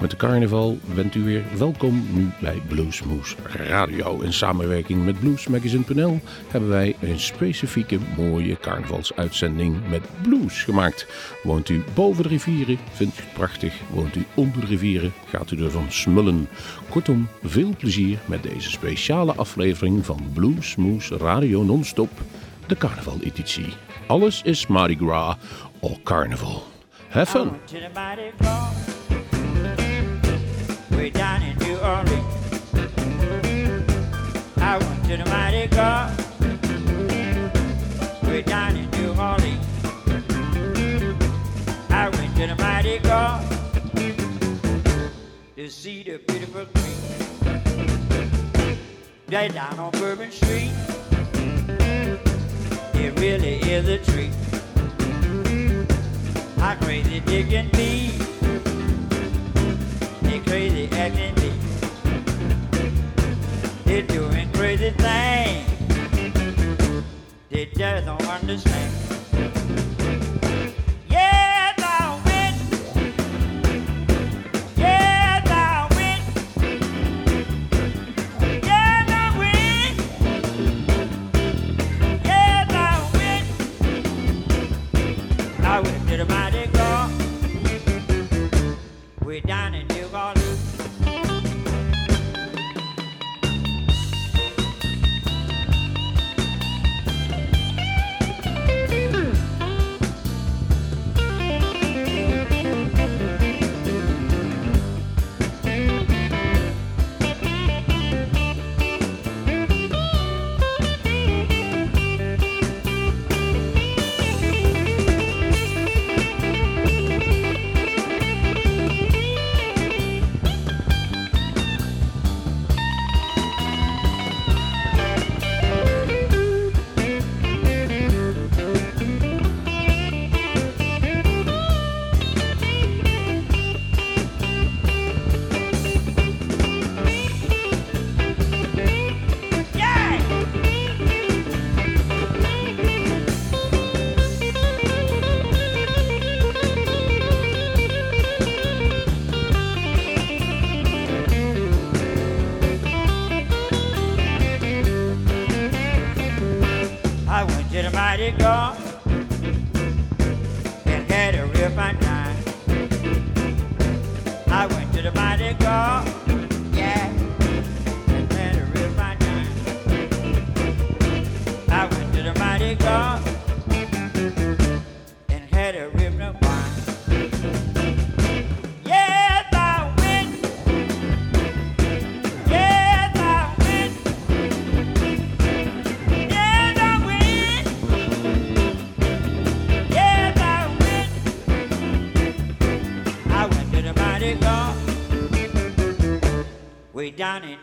met de carnaval, bent u weer welkom nu bij Bluesmoes Radio. In samenwerking met bluesmagazine.nl hebben wij een specifieke mooie carnavalsuitzending met blues gemaakt. Woont u boven de rivieren, vindt u het prachtig. Woont u onder de rivieren, gaat u ervan smullen. Kortom, veel plezier met deze speciale aflevering van Bluesmoes Radio Non-Stop, de carnaval-editie. Alles is Mardi Gras or Carnival. Have fun! Way down in New Orleans. I went to the mighty car way down in New Orleans. I went to the mighty car to see the beautiful queen. Right down on Bourbon Street, it really is a treat. How crazy digging me crazy acting. They're doing crazy things. They just don't understand. Yeah, that went Yeah that went Yeah that win Yeah that went I down in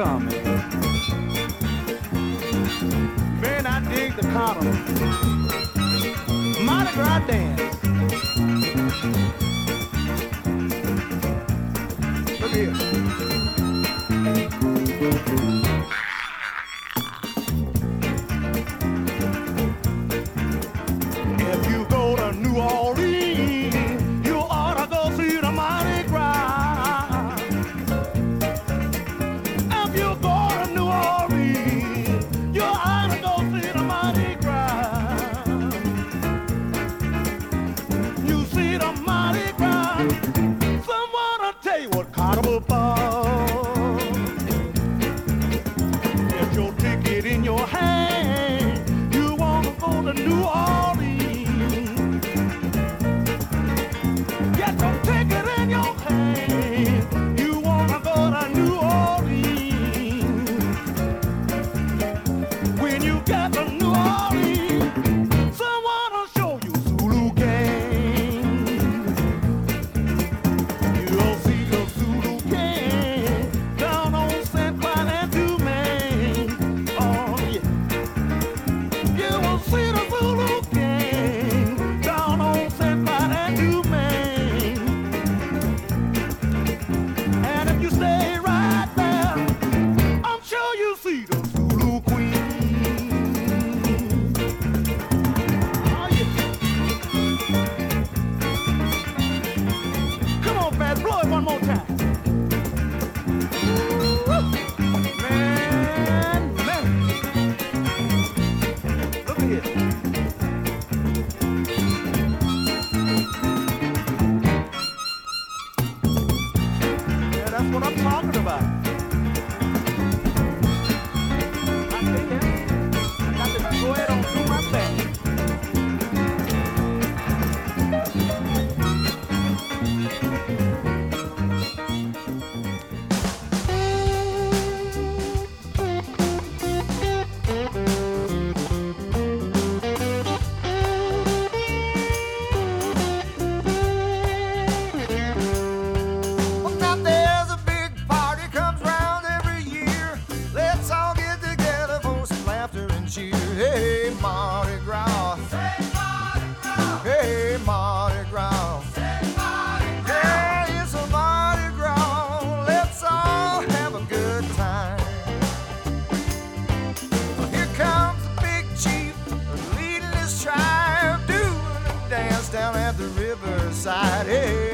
Orleans, riverside.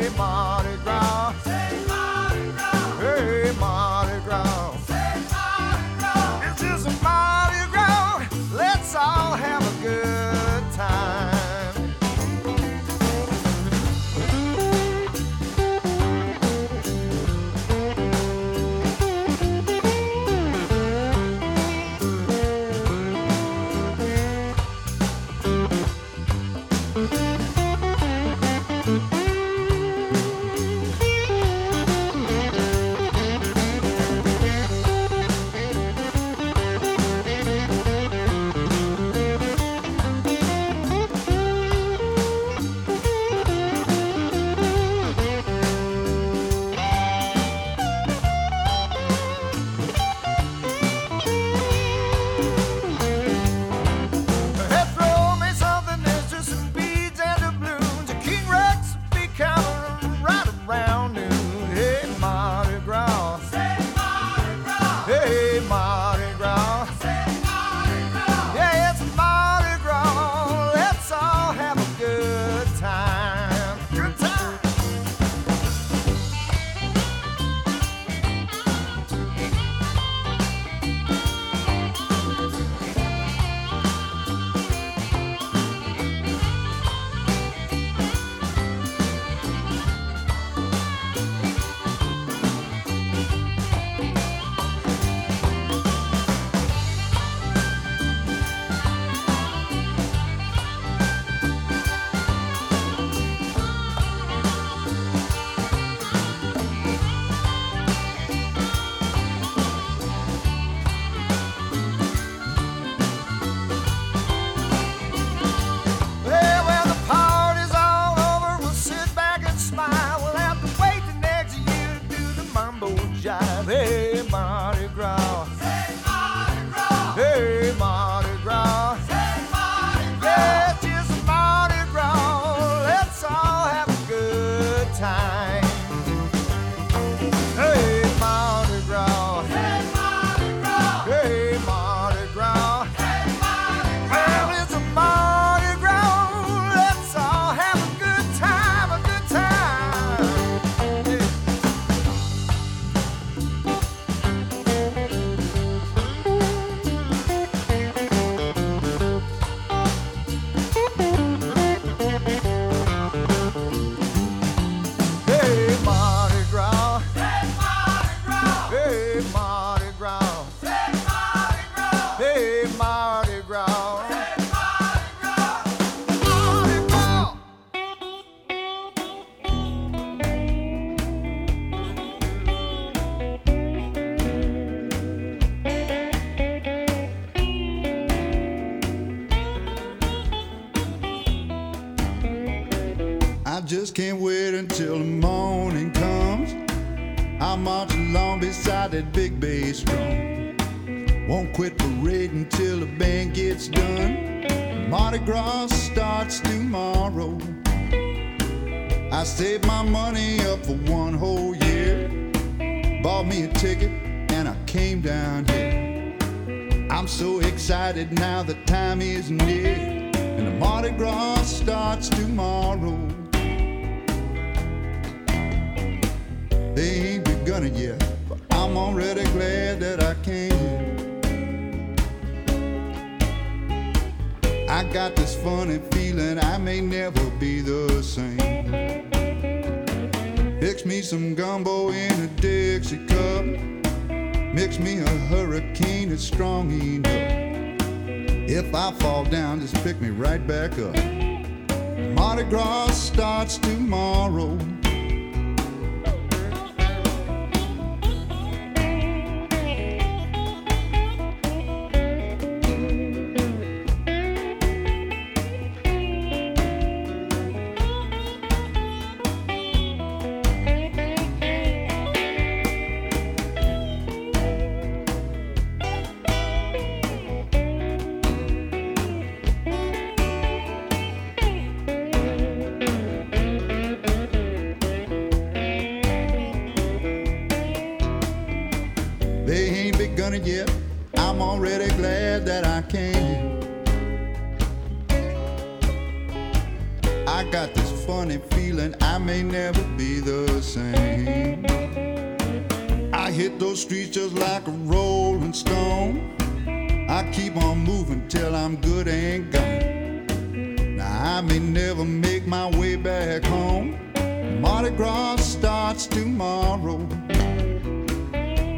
Just can't wait until the morning comes. I'll march along beside that big bass drum. Won't quit parading till the band gets done. Mardi Gras starts tomorrow. I saved my money up for one whole year. Bought me a ticket and I came down here. I'm so excited now the time is near. And the Mardi Gras starts tomorrow. They ain't begun it yet, but I'm already glad that I came. I got this funny feeling I may never be the same. Mix me some gumbo in a Dixie cup. Mix me a hurricane that's strong enough. If I fall down, just pick me right back up. Mardi Gras starts tomorrow. feeling I may never be the same. I hit those streets just like a rolling stone. I keep on moving till I'm good and gone. Now I may never make my way back home. Mardi Gras starts tomorrow.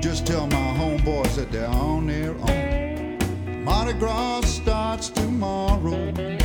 Just tell my homeboys that they're on their own. Mardi Gras starts tomorrow.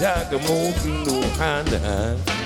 Honda, Jackamoofino Honda. Yeah.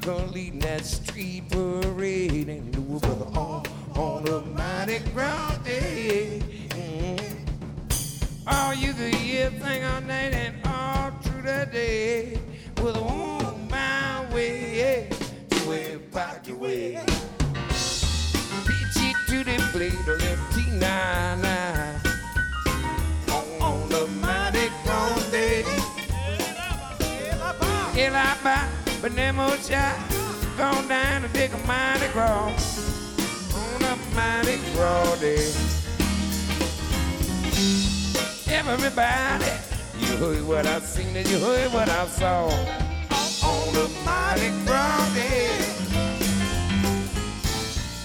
Bass drum go leading that street parade, and knew it was on on the mighty ground day. Mm. All you could hear thing all night and all through the day was on my way to where back your way. But them old shot gone down to dig a mighty cross on a mighty ground day. Everybody, you heard what I seen and you heard what I saw on the mighty ground. yeah.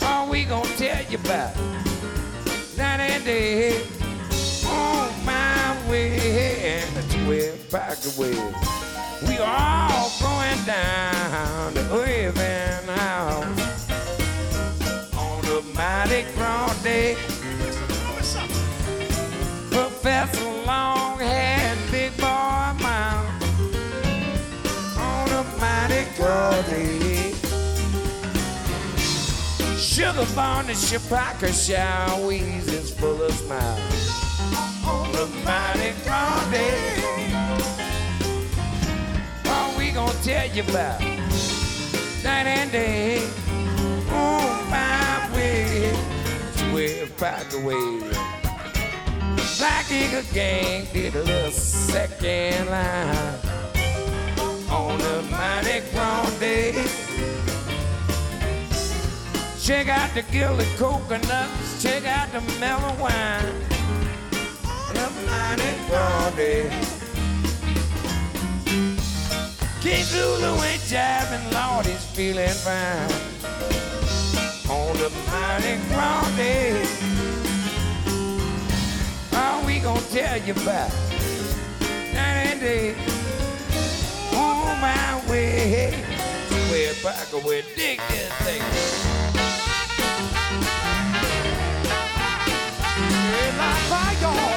All we gonna tell you about night and day on my way to where back away. We all going down to Irving House on the mighty ground day. Professor Longhair, Big Boy Mount on a mighty cold day. Sugar Barn and Chipaka Showies is full of smiles on a mighty cold day gonna tell you about night and day on my way to where back away. Black Eagle Gang did a little second line on a mighty ground day. Check out the gilded coconuts, check out the mellow wine. And a mighty ground day. Keith Lulu ain't jiving, Lord, he's feeling fine. On the mighty ground day, how we gonna tell you about night and day? On my way, way back away, dig this thing. hey, like fire.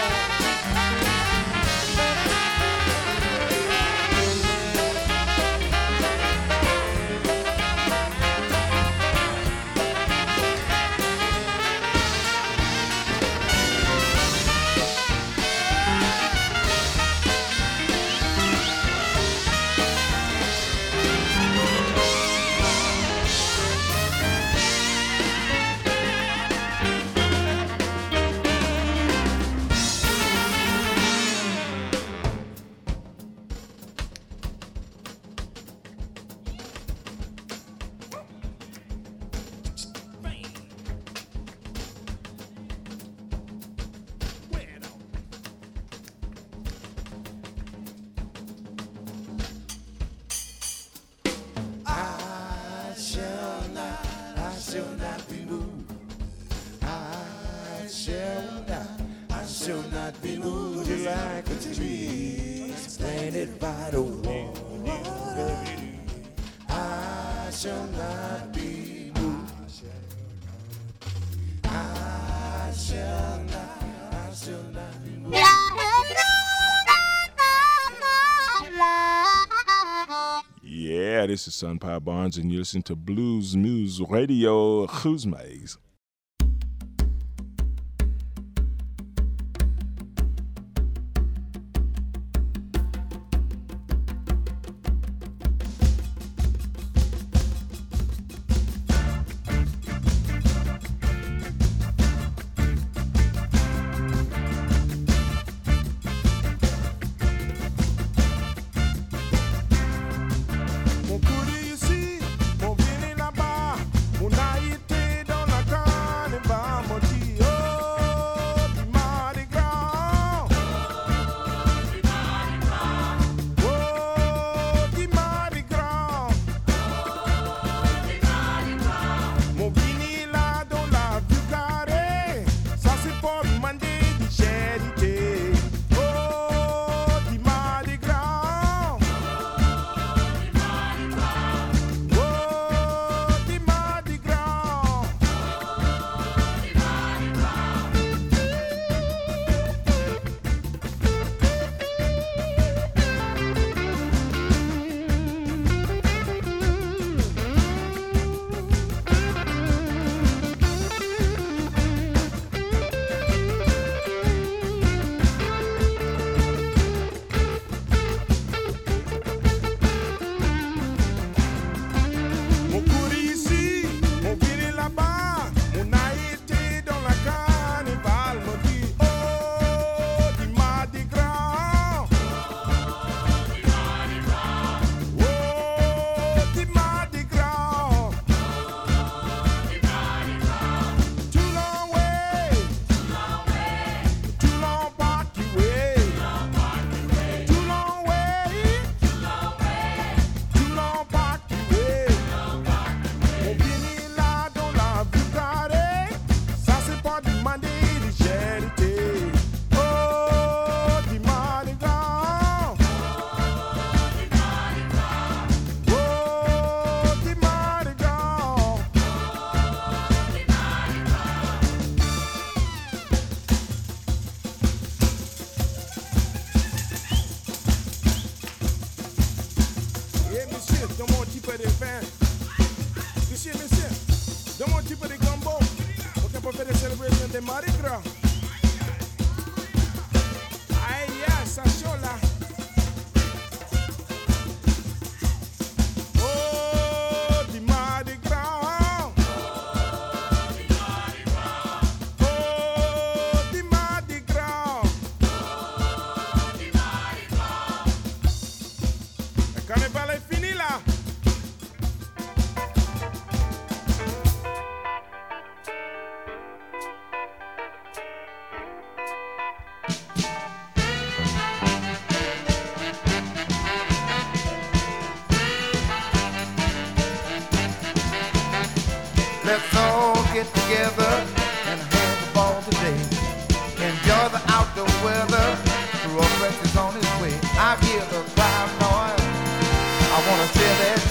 Yeah, this is Sunpie Barnes, and you listen to Blues Moose Radio Who's Maze.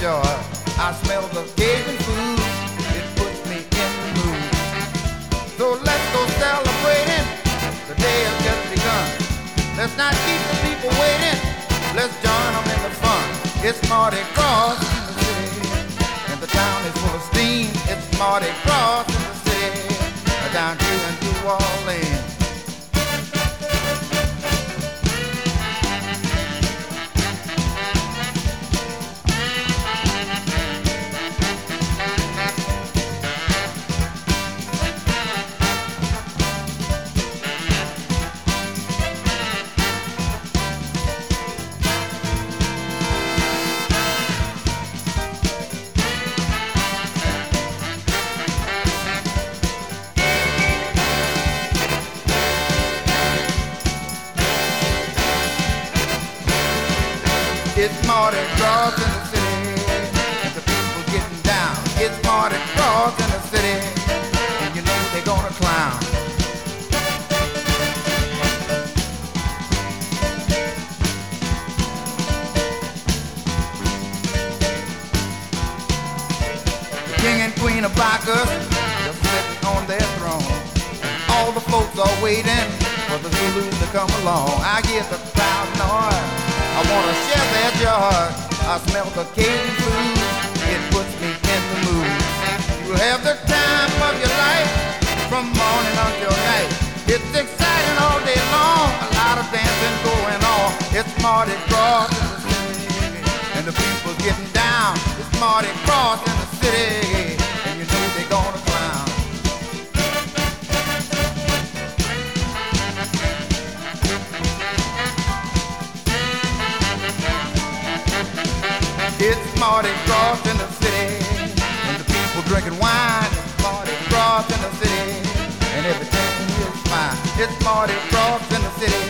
Joy. I smell the Cajun food. It puts me in the mood. So let's go celebrating. The day has just begun. Let's not keep the people waiting. Let's join them in the fun. It's Mardi Gras in the city. And the town is full of steam. It's Mardi Gras in the city. Down here in New Orleans. Gras in the city, and you know they're gonna clown. It's Mardi Gras in the city, and the people drinking wine. It's in the city, and fine. It's in the city,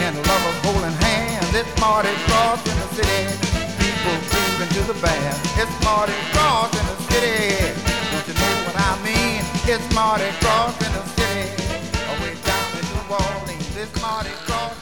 and the lovers holding hands. It's Mardi Gras in the city, to the band. It's Mardi Gras in the city, don't you know what I mean? It's Mardi Gras in the city, oh, away down in New Orleans. It's Mardi Gras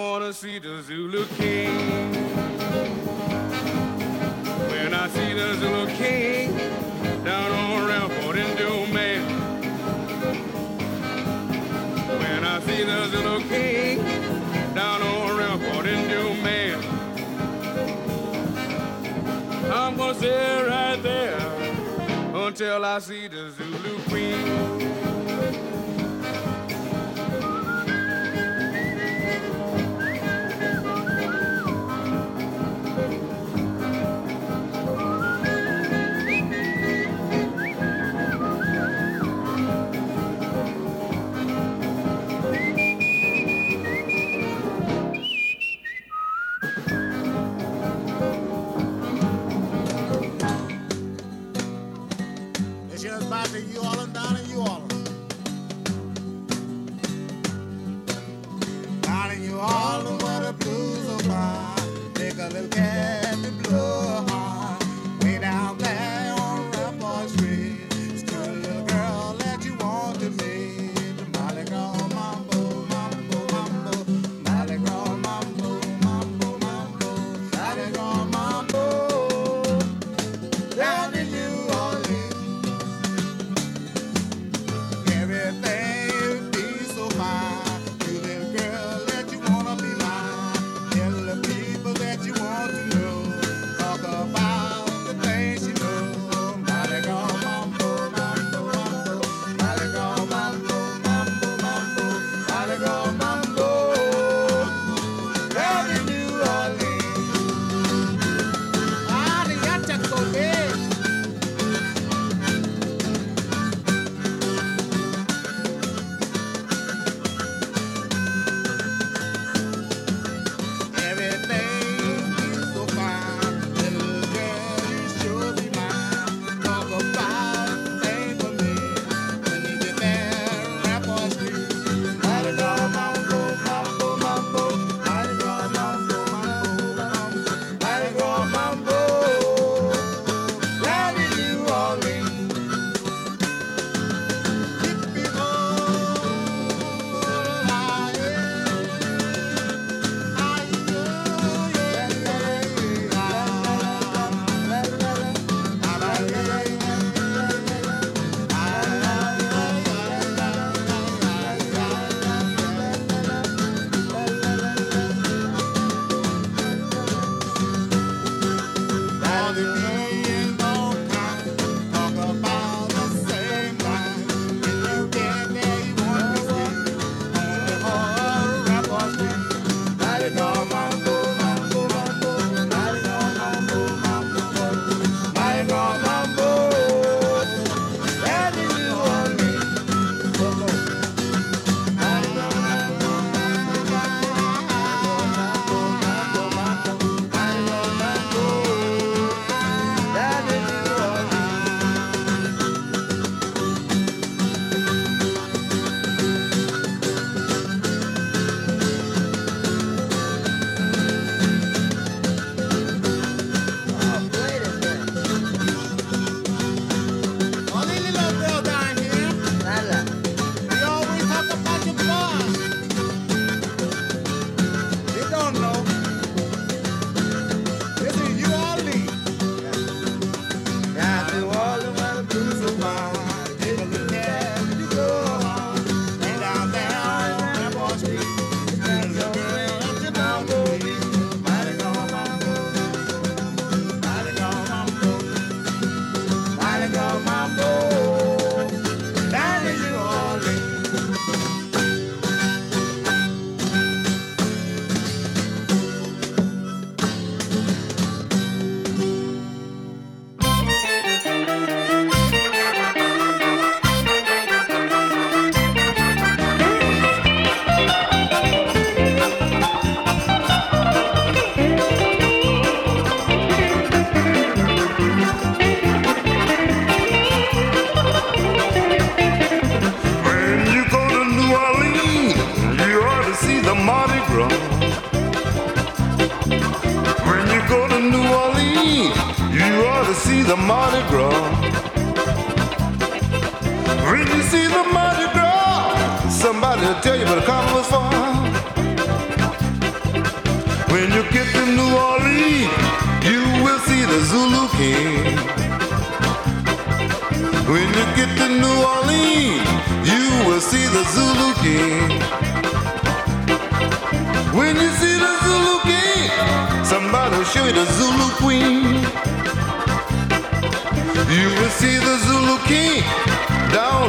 wanna see the Zulu King. When I see the Zulu King down on Rampart in Dumaine. When I see the Zulu King down on Rampart in Dumaine. I'm gonna stay right there until I see the Zulu Queen.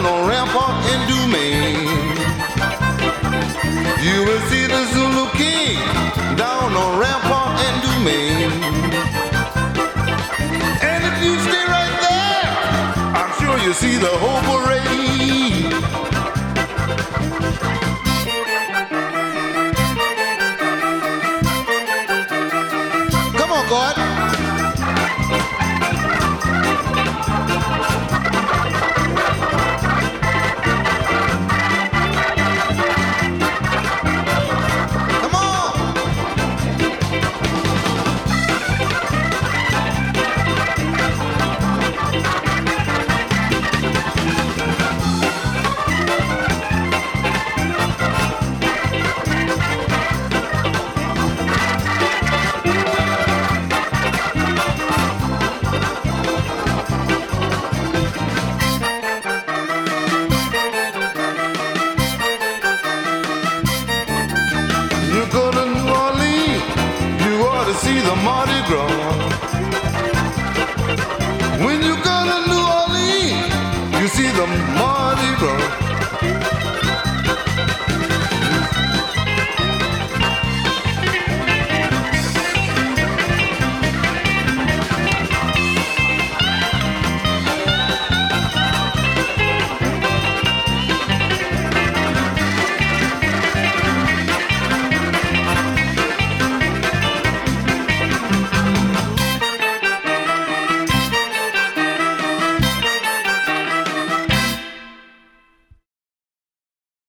on the rampart in Dumaine. You will see the Zulu King down on rampart in Dumaine. And if you stay right there, I'm sure you'll see the whole parade.